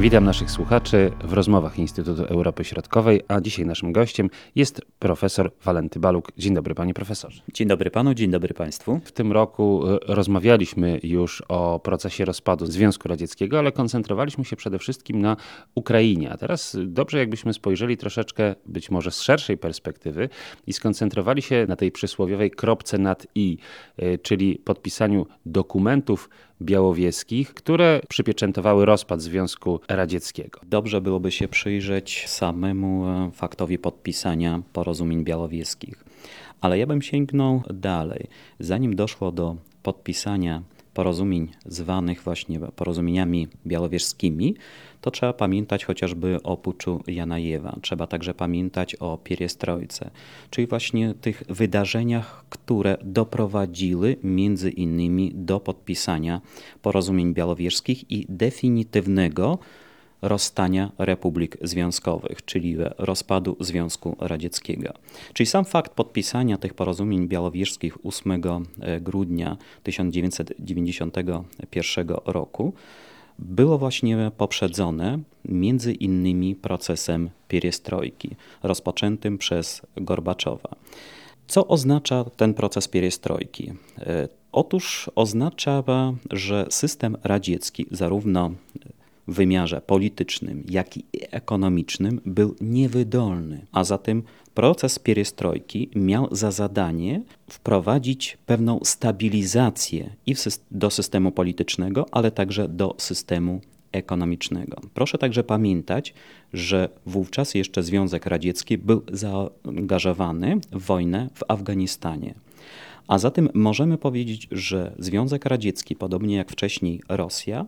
Witam naszych słuchaczy w rozmowach Instytutu Europy Środkowej, a dzisiaj naszym gościem jest profesor Walenty Baluk. Dzień dobry panie profesorze. Dzień dobry panu, dzień dobry państwu. W tym roku e, rozmawialiśmy już o procesie rozpadu Związku Radzieckiego, ale koncentrowaliśmy się przede wszystkim na Ukrainie. A teraz dobrze jakbyśmy spojrzeli troszeczkę być może z szerszej perspektywy i skoncentrowali się na tej przysłowiowej kropce nad i, e, czyli podpisaniu dokumentów białowieskich, które przypieczętowały rozpad Związku Radzieckiego. Dobrze byłoby się przyjrzeć samemu e, faktowi podpisania porozumień białowieskich. Ale ja bym sięgnął dalej. Zanim doszło do podpisania porozumień zwanych właśnie porozumieniami białowieskimi, to trzeba pamiętać chociażby o puczu Janajewa. Trzeba także pamiętać o Pieriestrojce, czyli właśnie tych wydarzeniach, które doprowadziły między innymi do podpisania porozumień białowieskich i definitywnego rozstania republik związkowych, czyli rozpadu Związku Radzieckiego. Czyli sam fakt podpisania tych porozumień białowieskich 8 e, grudnia 1991 roku było właśnie poprzedzone między innymi procesem pieriestrojki rozpoczętym przez Gorbaczowa. Co oznacza ten proces pieriestrojki? E, otóż oznacza, że system radziecki, zarówno wymiarze politycznym, jak i ekonomicznym był niewydolny, a zatem proces pierestrojki miał za zadanie wprowadzić pewną stabilizację i do systemu politycznego, ale także do systemu ekonomicznego. Proszę także pamiętać, że wówczas jeszcze Związek Radziecki był zaangażowany w wojnę w Afganistanie. A zatem możemy powiedzieć, że Związek Radziecki, podobnie jak wcześniej Rosja,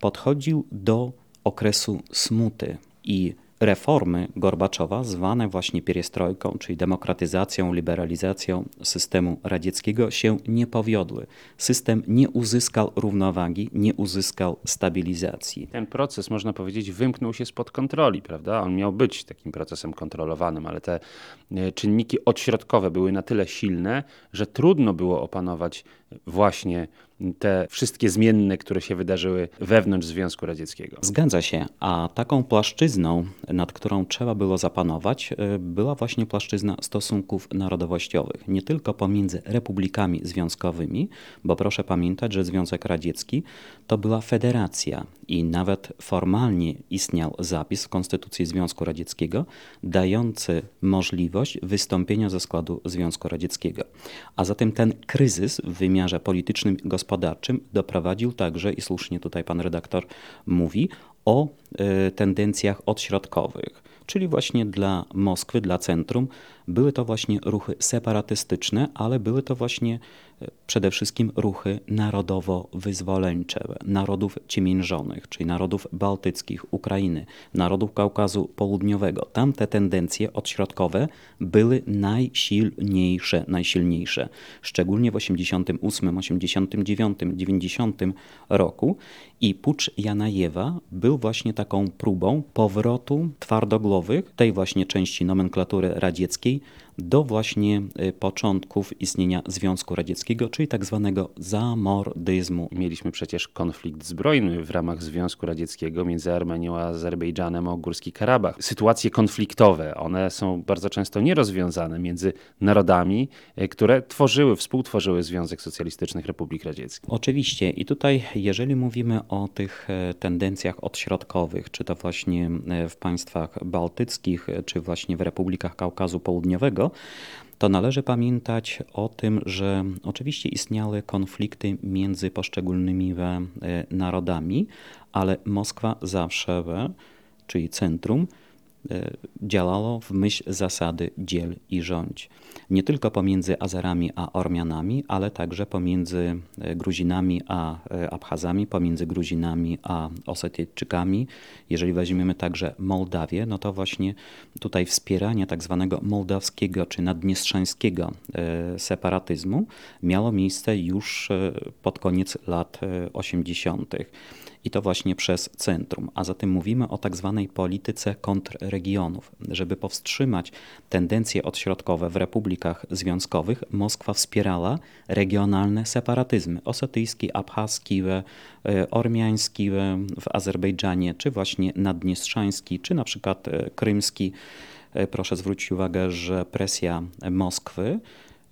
podchodził do okresu smuty i reformy Gorbaczowa, zwane właśnie pierestrojką, czyli demokratyzacją, liberalizacją systemu radzieckiego, się nie powiodły. System nie uzyskał równowagi, nie uzyskał stabilizacji. Ten proces, można powiedzieć, wymknął się spod kontroli, prawda? On miał być takim procesem kontrolowanym, ale te e, czynniki odśrodkowe były na tyle silne, że trudno było opanować właśnie te wszystkie zmienne, które się wydarzyły wewnątrz Związku Radzieckiego. Zgadza się, a taką płaszczyzną, nad którą trzeba było zapanować, e, była właśnie płaszczyzna stosunków narodowościowych. Nie tylko pomiędzy republikami związkowymi, bo proszę pamiętać, że Związek Radziecki to była federacja i nawet formalnie istniał zapis w Konstytucji Związku Radzieckiego dający możliwość wystąpienia ze składu Związku Radzieckiego. A zatem ten kryzys w wymiarze politycznym i gospodarczym doprowadził także, i słusznie tutaj pan redaktor mówi, o y, tendencjach odśrodkowych czyli właśnie dla Moskwy, dla centrum, były to właśnie ruchy separatystyczne, ale były to właśnie e, przede wszystkim ruchy narodowo-wyzwoleńcze, narodów ciemiężonych, czyli narodów bałtyckich, Ukrainy, narodów Kaukazu Południowego. Tam te tendencje odśrodkowe były najsilniejsze, najsilniejsze, szczególnie w 88, 89, 90 roku i pucz Janajewa był właśnie taką próbą powrotu twardogłowych tej właśnie części nomenklatury radzieckiej do właśnie y, początków istnienia Związku Radzieckiego, czyli tak zwanego zamordyzmu. Mieliśmy przecież konflikt zbrojny w ramach Związku Radzieckiego między Armenią a Azerbejdżanem o Górski Karabach. Sytuacje konfliktowe, one są bardzo często nierozwiązane między narodami, y, które tworzyły, współtworzyły Związek Socjalistycznych Republik Radzieckich. Oczywiście i tutaj jeżeli mówimy o tych e, tendencjach odśrodkowych, czy to właśnie e, w państwach bałtyckich, e, czy właśnie w republikach Kaukazu Południowego, to należy pamiętać o tym, że oczywiście istniały konflikty między poszczególnymi e, narodami, ale Moskwa zawsze, czyli centrum, E, działało w myśl zasady dziel i rządź. Nie tylko pomiędzy Azerami a Ormianami, ale także pomiędzy e, Gruzinami a e, Abchazami, pomiędzy Gruzinami a Osetyjczykami. Jeżeli weźmiemy także Mołdawię, no to właśnie tutaj wspieranie tak zwanego mołdawskiego czy naddniestrzańskiego separatyzmu miało miejsce już pod koniec lat 80. i to właśnie przez centrum. A zatem mówimy o tak zwanej polityce kontrregionów. Żeby powstrzymać tendencje odśrodkowe w republikach związkowych, Moskwa wspierała regionalne separatyzmy osetyjski, abchaski, e, ormiański w Azerbejdżanie, czy właśnie naddniestrzański, czy na przykład e, krymski. E, proszę zwrócić uwagę, że presja Moskwy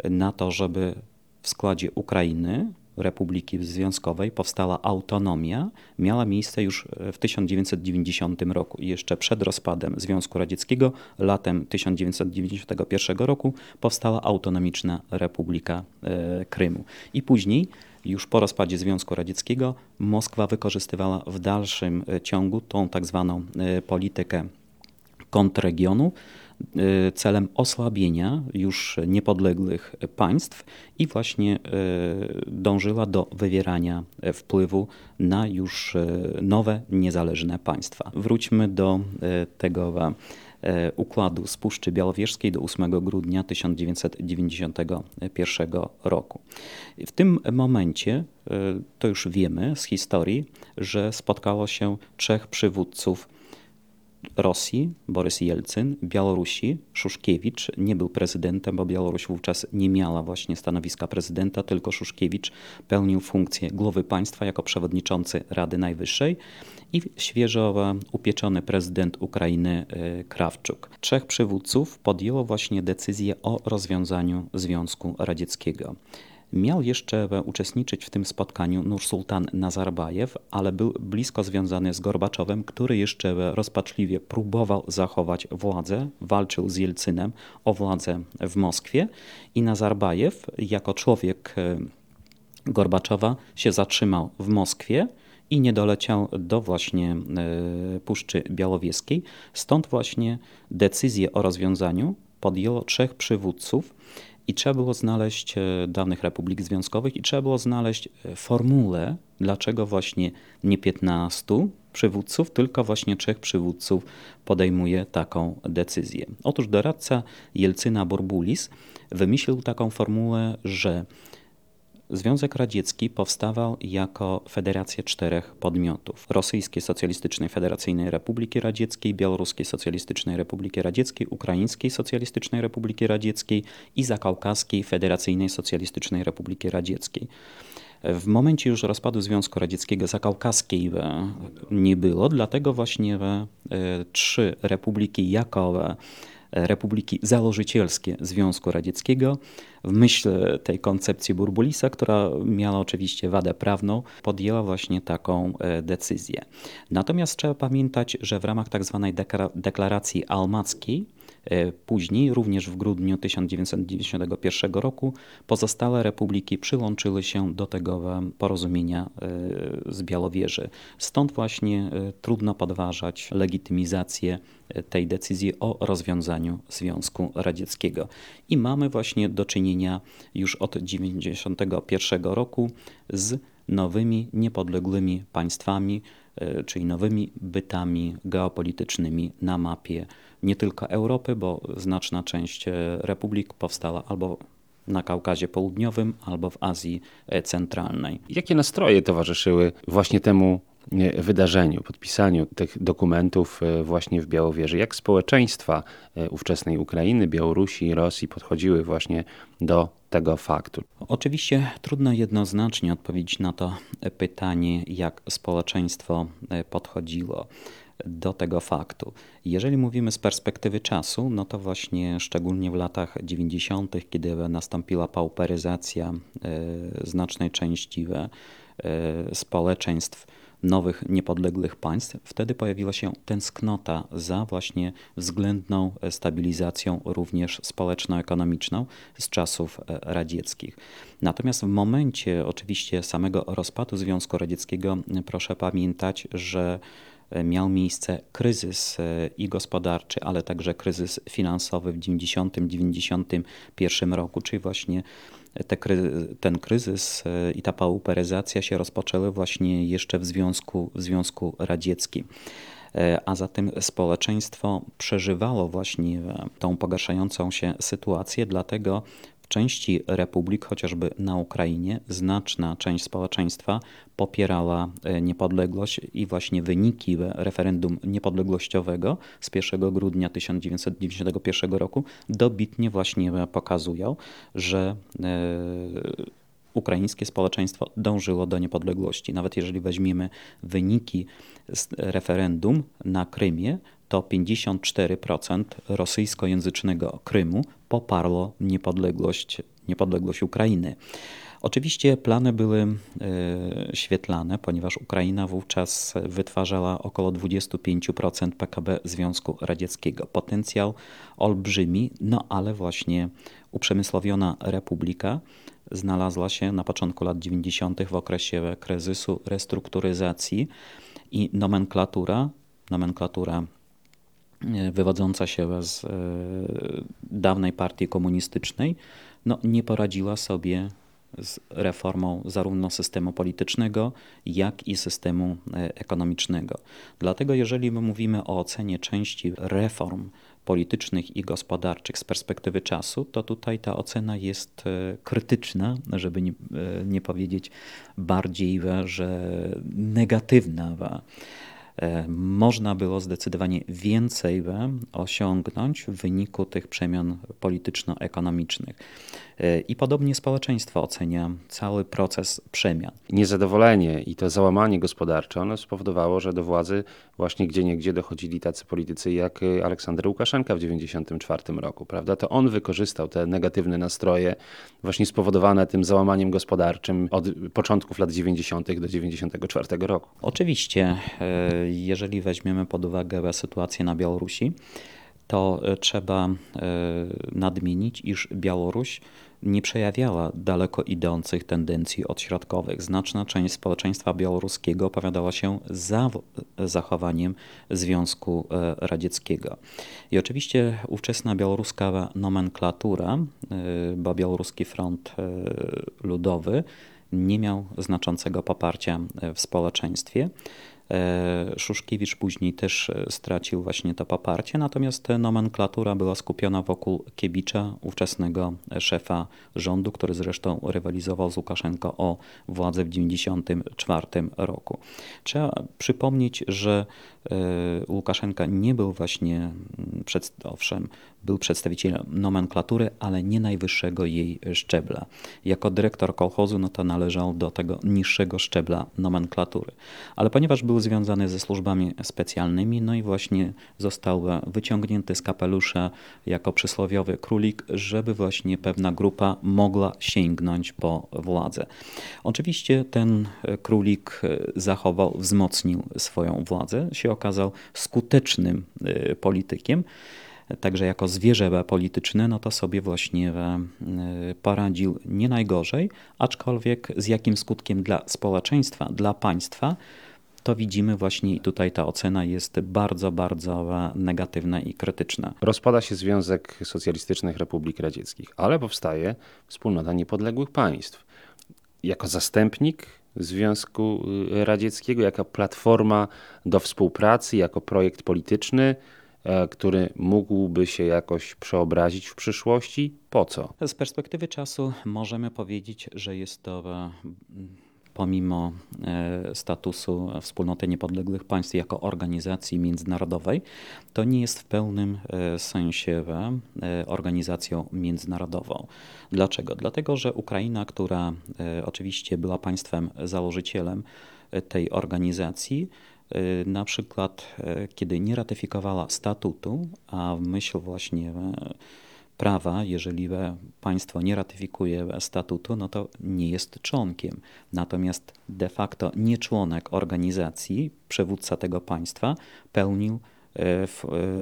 na to, żeby w składzie Ukrainy Republiki Związkowej powstała autonomia, miała miejsce już w 1990 roku i jeszcze przed rozpadem Związku Radzieckiego, latem 1991 roku, powstała autonomiczna Republika e, Krymu. I później, już po rozpadzie Związku Radzieckiego, Moskwa wykorzystywała w dalszym e, ciągu tą tak zwaną e, politykę kontrregionu, Y, celem osłabienia już niepodległych państw i właśnie y, dążyła do wywierania wpływu na już y, nowe, niezależne państwa. Wróćmy do tego układu z Puszczy Białowieżskiej do 8 grudnia 1991 roku. W tym momencie, to już wiemy z historii, że spotkało się trzech przywódców Rosji, Borys Jelcyn, Białorusi, Szuszkiewicz nie był prezydentem, bo Białoruś wówczas nie miała właśnie stanowiska prezydenta, tylko Szuszkiewicz pełnił funkcję głowy państwa jako przewodniczący Rady Najwyższej i świeżo upieczony prezydent Ukrainy e, Krawczuk. Trzech przywódców podjęło właśnie decyzję o rozwiązaniu Związku Radzieckiego. Miał jeszcze uczestniczyć w tym spotkaniu Nursultan Nazarbajew, ale był blisko związany z Gorbaczowem, który jeszcze rozpaczliwie próbował zachować władzę, walczył z Jelcynem o władzę w Moskwie i Nazarbajew jako człowiek e, Gorbaczowa się zatrzymał w Moskwie i nie doleciał do właśnie e, Puszczy Białowieskiej. Stąd właśnie decyzję o rozwiązaniu podjęło trzech przywódców i trzeba było znaleźć e, danych republik związkowych i trzeba było znaleźć e, formułę, dlaczego właśnie nie 15 przywódców, tylko właśnie trzech przywódców podejmuje taką decyzję. Otóż doradca Jelcyna Borbulis wymyślił taką formułę, że Związek Radziecki powstawał jako federacja czterech podmiotów: Rosyjskiej Socjalistycznej Federacyjnej Republiki Radzieckiej, Białoruskiej Socjalistycznej Republiki Radzieckiej, Ukraińskiej Socjalistycznej Republiki Radzieckiej i Zakaukaskiej Federacyjnej Socjalistycznej Republiki Radzieckiej. W momencie już rozpadu Związku Radzieckiego Zakaukaskiej nie było, dlatego właśnie e, trzy republiki jako republiki założycielskie Związku Radzieckiego w myśl tej koncepcji Burbulisa, która miała oczywiście wadę prawną, podjęła właśnie taką e, decyzję. Natomiast trzeba pamiętać, że w ramach tzw. Tak deklaracji almackiej później, również w grudniu 1991 roku, pozostałe republiki przyłączyły się do tego porozumienia e, z Białowieży. Stąd właśnie e, trudno podważać legitymizację tej decyzji o rozwiązaniu Związku Radzieckiego. I mamy właśnie do czynienia już od 1991 roku z nowymi, niepodległymi państwami, czyli nowymi bytami geopolitycznymi na mapie nie tylko Europy, bo znaczna część e, republik powstała albo na Kaukazie Południowym, albo w Azji e, Centralnej. Jakie nastroje towarzyszyły właśnie temu e, wydarzeniu, podpisaniu tych dokumentów właśnie w Białowieży? Jak społeczeństwa ówczesnej Ukrainy, Białorusi i Rosji podchodziły właśnie do tego faktu? Oczywiście trudno jednoznacznie odpowiedzieć na to pytanie, jak społeczeństwo podchodziło do tego faktu. Jeżeli mówimy z perspektywy czasu, no to właśnie szczególnie w latach 90., kiedy nastąpiła pauperyzacja e, znacznej części e, społeczeństw, nowych, niepodległych państw, wtedy pojawiła się tęsknota za właśnie względną stabilizacją również społeczno-ekonomiczną z czasów e, radzieckich. Natomiast w momencie oczywiście samego rozpadu Związku Radzieckiego proszę pamiętać, że miał miejsce kryzys e, i gospodarczy, ale także kryzys finansowy w 90-91 roku, czyli właśnie te, ten kryzys e, i ta pauperyzacja się rozpoczęły właśnie jeszcze w Związku, w Związku Radzieckim. A zatem społeczeństwo przeżywało właśnie tą pogarszającą się sytuację, dlatego W części republik, chociażby na Ukrainie, znaczna część społeczeństwa popierała e, niepodległość i właśnie wyniki referendum niepodległościowego z 1 grudnia 1991 roku dobitnie właśnie pokazują, że e, ukraińskie społeczeństwo dążyło do niepodległości. Nawet jeżeli weźmiemy wyniki referendum na Krymie, to 54% rosyjskojęzycznego Krymu poparło niepodległość, niepodległość Ukrainy. Oczywiście plany były e, świetlane, ponieważ Ukraina wówczas wytwarzała około 25% PKB Związku Radzieckiego. Potencjał olbrzymi, no ale właśnie uprzemysłowiona republika znalazła się na początku lat 90. w okresie kryzysu, restrukturyzacji i nomenklatura, nomenklatura wywodząca się z e, dawnej partii komunistycznej, no, nie poradziła sobie z reformą zarówno systemu politycznego, jak i systemu e, ekonomicznego. Dlatego, jeżeli my mówimy o ocenie części reform politycznych i gospodarczych z perspektywy czasu, to tutaj ta ocena jest e, krytyczna, żeby nie, e, nie powiedzieć bardziej, że negatywna. E, można było zdecydowanie więcej osiągnąć w wyniku tych przemian polityczno-ekonomicznych. E, I podobnie społeczeństwo ocenia cały proces przemian. Niezadowolenie i to załamanie gospodarcze spowodowało, że do władzy właśnie gdzie niegdzie dochodzili tacy politycy jak Aleksander Łukaszenka w 1994 roku. Prawda? To on wykorzystał te negatywne nastroje właśnie spowodowane tym załamaniem gospodarczym od początków lat 90. do 1994 roku. Oczywiście, e, jeżeli weźmiemy pod uwagę sytuację na Białorusi, to e, trzeba nadmienić, iż Białoruś nie przejawiała daleko idących tendencji odśrodkowych. Znaczna część społeczeństwa białoruskiego opowiadała się za zachowaniem Związku e, Radzieckiego. I oczywiście ówczesna białoruska nomenklatura, e, bo Białoruski Front e, Ludowy, nie miał znaczącego poparcia w społeczeństwie. E, Szuszkiewicz później też e, stracił właśnie to poparcie, natomiast nomenklatura była skupiona wokół Kiebicza, ówczesnego szefa rządu, który zresztą rywalizował z Łukaszenko o władzę w 1994 roku. Trzeba przypomnieć, że e, Łukaszenka nie był właśnie, mm, owszem, był przedstawicielem nomenklatury, ale nie najwyższego jej szczebla. Jako dyrektor kolchozu no to należał do tego niższego szczebla nomenklatury. Ale ponieważ był związany ze służbami specjalnymi, no i właśnie został wyciągnięty z kapelusza jako przysłowiowy królik, żeby właśnie pewna grupa mogła sięgnąć po władzę. Oczywiście ten królik zachował, wzmocnił swoją władzę, się okazał skutecznym y, politykiem także jako zwierzę polityczne, no to sobie właśnie e, poradził nie najgorzej, aczkolwiek z jakim skutkiem dla społeczeństwa, dla państwa, to widzimy właśnie tutaj ta ocena jest bardzo, bardzo negatywna i krytyczna. Rozpada się Związek Socjalistycznych Republik Radzieckich, ale powstaje Wspólnota Niepodległych Państw. Jako zastępnik Związku Radzieckiego, jako platforma do współpracy, jako projekt polityczny, E, który mógłby się jakoś przeobrazić w przyszłości? Po co? Z perspektywy czasu możemy powiedzieć, że jest to e, pomimo e, statusu Wspólnoty Niepodległych Państw jako organizacji międzynarodowej, to nie jest w pełnym sensie organizacją międzynarodową. Dlaczego? Dlatego, że Ukraina, która oczywiście była państwem założycielem tej organizacji, na przykład, kiedy nie ratyfikowała statutu, a w myśl właśnie prawa, jeżeli państwo nie ratyfikuje statutu, no to nie jest członkiem. Natomiast de facto nie członek organizacji, przywódca tego państwa, pełnił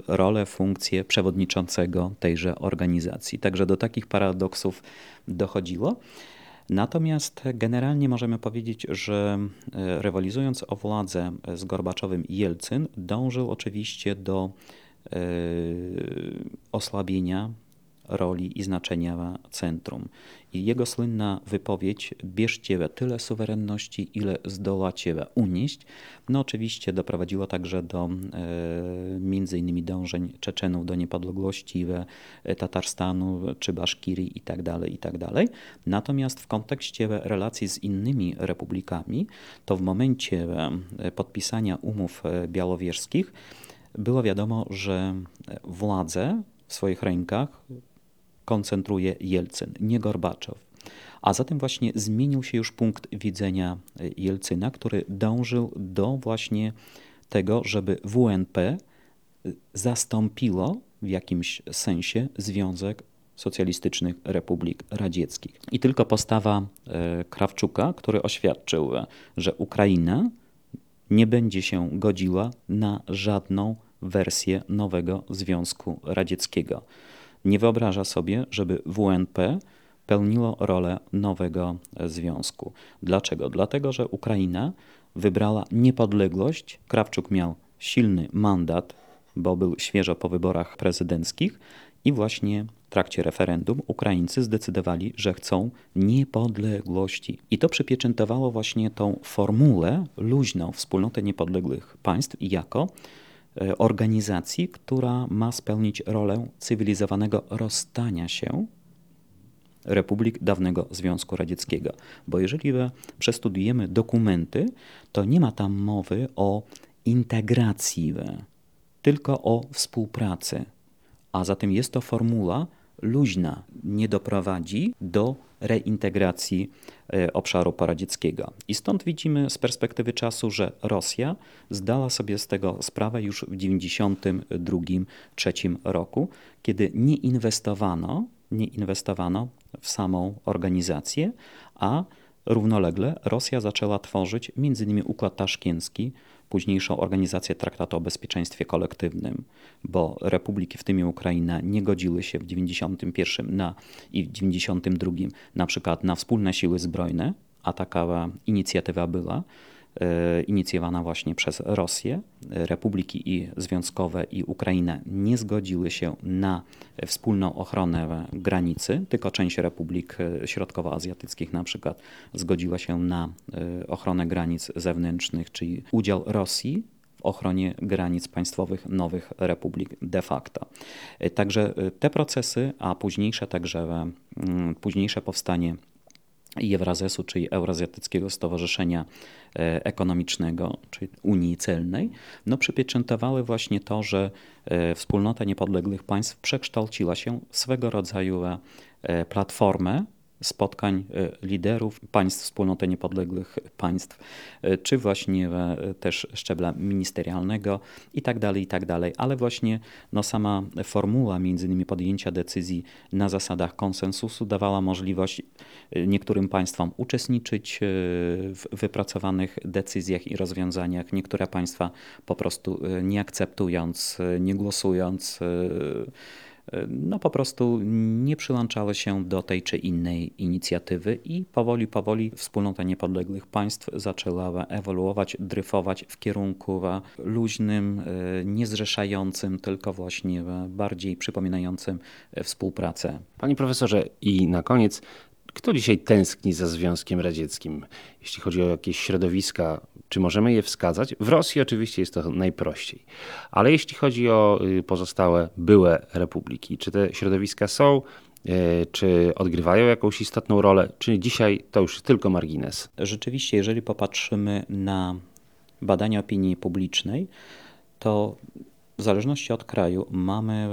rolę, funkcję przewodniczącego tejże organizacji. Także do takich paradoksów dochodziło. Natomiast generalnie możemy powiedzieć, że e, rywalizując o władzę z Gorbaczowym Jelcyn, dążył oczywiście do e, osłabienia roli i znaczenia centrum. I jego słynna wypowiedź bierzcie tyle suwerenności, ile zdołacie unieść, no oczywiście doprowadziło także do e, między innymi dążeń Czeczenów do niepodległości e, Tatarstanu czy Baszkirii itd., tak itd. Tak Natomiast w kontekście relacji z innymi republikami, to w momencie e, podpisania umów e, białowieżskich było wiadomo, że władzę w swoich rękach koncentruje Jelcyn, nie Gorbaczow. A zatem właśnie zmienił się już punkt widzenia Jelcyna, który dążył do właśnie tego, żeby WNP zastąpiło w jakimś sensie Związek Socjalistycznych Republik Radzieckich. I tylko postawa e, Krawczuka, który oświadczył, że Ukraina nie będzie się godziła na żadną wersję nowego Związku Radzieckiego. Nie wyobraża sobie, żeby WNP pełniło rolę nowego związku. Dlaczego? Dlatego, że Ukraina wybrała niepodległość. Krawczuk miał silny mandat, bo był świeżo po wyborach prezydenckich i właśnie w trakcie referendum Ukraińcy zdecydowali, że chcą niepodległości. I to przypieczętowało właśnie tą formułę luźną wspólnotę niepodległych państw jako organizacji, która ma spełnić rolę cywilizowanego rozstania się republik dawnego Związku Radzieckiego. Bo jeżeli przestudujemy dokumenty, to nie ma tam mowy o integracji, tylko o współpracy. A zatem jest to formuła luźna, nie doprowadzi do reintegracji e, obszaru poradzieckiego. I stąd widzimy z perspektywy czasu, że Rosja zdała sobie z tego sprawę już w 1992-1993 roku, kiedy nie inwestowano, nie inwestowano w samą organizację, a równolegle Rosja zaczęła tworzyć m.in. Układ Taszkiencki, późniejszą organizację Traktatu o Bezpieczeństwie Kolektywnym, bo republiki, w tym Ukraina, nie godziły się w 1991 na, i w 1992 na przykład na wspólne siły zbrojne, a taka inicjatywa była. E, inicjowana właśnie przez Rosję. Republiki i związkowe i Ukraina nie zgodziły się na wspólną ochronę granicy, tylko część republik e, środkowoazjatyckich na przykład zgodziła się na e, ochronę granic zewnętrznych, czyli udział Rosji w ochronie granic państwowych nowych republik de facto. Także te procesy, a późniejsze także późniejsze powstanie Ewrazesu, czyli Eurazjatyckiego Stowarzyszenia e, Ekonomicznego, czyli Unii Celnej, no przypieczętowały właśnie to, że e, wspólnota niepodległych państw przekształciła się swego rodzaju e, platformę spotkań e, liderów państw wspólnoty niepodległych państw, e, czy właśnie e, też szczebla ministerialnego i tak dalej, i tak dalej. Ale właśnie no, sama formuła między innymi podjęcia decyzji na zasadach konsensusu dawała możliwość niektórym państwom uczestniczyć w wypracowanych decyzjach i rozwiązaniach. Niektóre państwa po prostu nie akceptując, nie głosując, no po prostu nie przyłączały się do tej czy innej inicjatywy i powoli, powoli wspólnota niepodległych państw zaczęła ewoluować, dryfować w kierunku luźnym, e, niezrzeszającym, tylko właśnie bardziej przypominającym współpracę. Panie profesorze, i na koniec, kto dzisiaj tęskni za Związkiem Radzieckim, jeśli chodzi o jakieś środowiska czy możemy je wskazać? W Rosji oczywiście jest to najprościej, ale jeśli chodzi o y, pozostałe były republiki, czy te środowiska są, y, czy odgrywają jakąś istotną rolę, czy dzisiaj to już tylko margines? Rzeczywiście, jeżeli popatrzymy na badania opinii publicznej, to w zależności od kraju mamy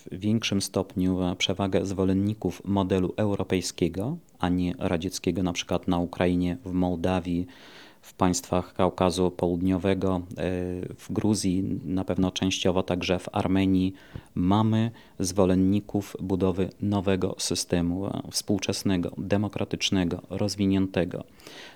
w większym stopniu przewagę zwolenników modelu europejskiego, a nie radzieckiego, na przykład na Ukrainie, w Mołdawii, w państwach Kaukazu Południowego, e, w Gruzji, na pewno częściowo także w Armenii, mamy zwolenników budowy nowego systemu e, współczesnego, demokratycznego, rozwiniętego.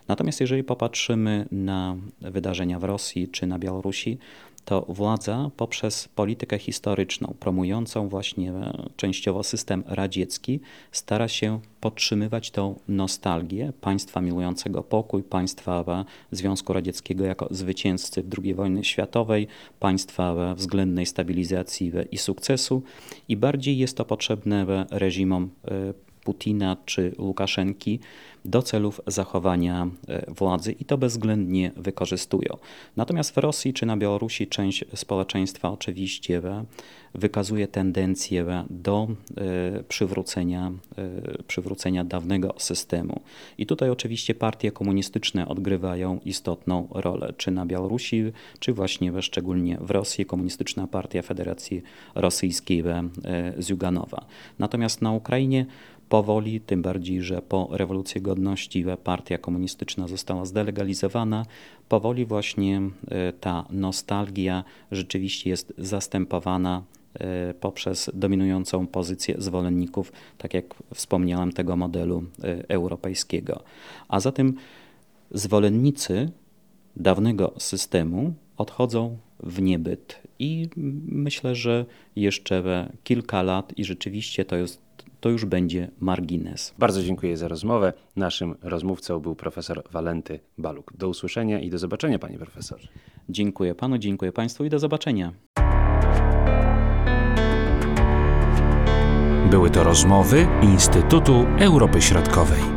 Natomiast jeżeli popatrzymy na wydarzenia w Rosji czy na Białorusi, to władza poprzez politykę historyczną, promującą właśnie częściowo system radziecki, stara się podtrzymywać tą nostalgię państwa miłującego pokój, państwa Związku Radzieckiego jako zwycięzcy II wojny światowej, państwa względnej stabilizacji i sukcesu. I bardziej jest to potrzebne reżimom Putina czy Łukaszenki do celów zachowania e, władzy i to bezwzględnie wykorzystują. Natomiast w Rosji czy na Białorusi część społeczeństwa oczywiście wykazuje tendencję do e, przywrócenia, e, przywrócenia dawnego systemu. I tutaj oczywiście partie komunistyczne odgrywają istotną rolę, czy na Białorusi, czy właśnie szczególnie w Rosji, Komunistyczna Partia Federacji Rosyjskiej Ziuganowa. Natomiast na Ukrainie powoli, tym bardziej, że po rewolucji godności partia komunistyczna została zdelegalizowana, powoli właśnie e, ta nostalgia rzeczywiście jest zastępowana e, poprzez dominującą pozycję zwolenników, tak jak wspomniałem, tego modelu e, europejskiego. A zatem zwolennicy dawnego systemu odchodzą w niebyt i myślę, że jeszcze kilka lat i rzeczywiście to jest to już będzie margines. Bardzo dziękuję za rozmowę. Naszym rozmówcą był profesor Walenty Baluk. Do usłyszenia i do zobaczenia, panie profesorze. Dziękuję panu, dziękuję państwu i do zobaczenia. Były to rozmowy Instytutu Europy Środkowej.